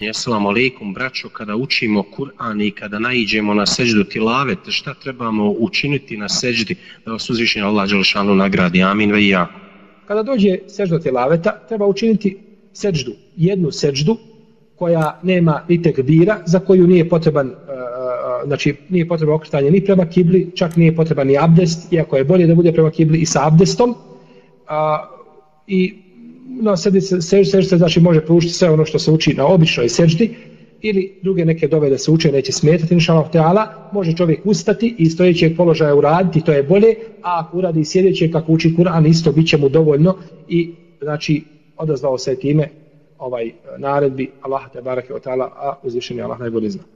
Jeslam alaikum, braćo, kada učimo Kur'an i kada naiđemo na seđdu tilavet, šta trebamo učiniti na seđdi da vas uzvišenje Allah Đelšanu nagradi? Amin ve i ja. Kada dođe seđda tilaveta, treba učiniti seđdu, jednu seđdu koja nema ni tekbira, za koju nije potreban e, e, e, znači nije potrebno okretanje ni prema kibli, čak nije potreban ni abdest, iako je bolje da bude prema kibli i sa abdestom. A, I na sedi se se se znači može proučiti sve ono što se uči na običnoj sećdi ili druge neke dove da se uče neće smetati inshallah teala može čovjek ustati i stojećeg položaja uraditi to je bolje a ako uradi sjedeće kako uči Kur'an isto biće mu dovoljno i znači odazvao se time ovaj naredbi Allaha te bareke a uzvišeni Allah najbolje zna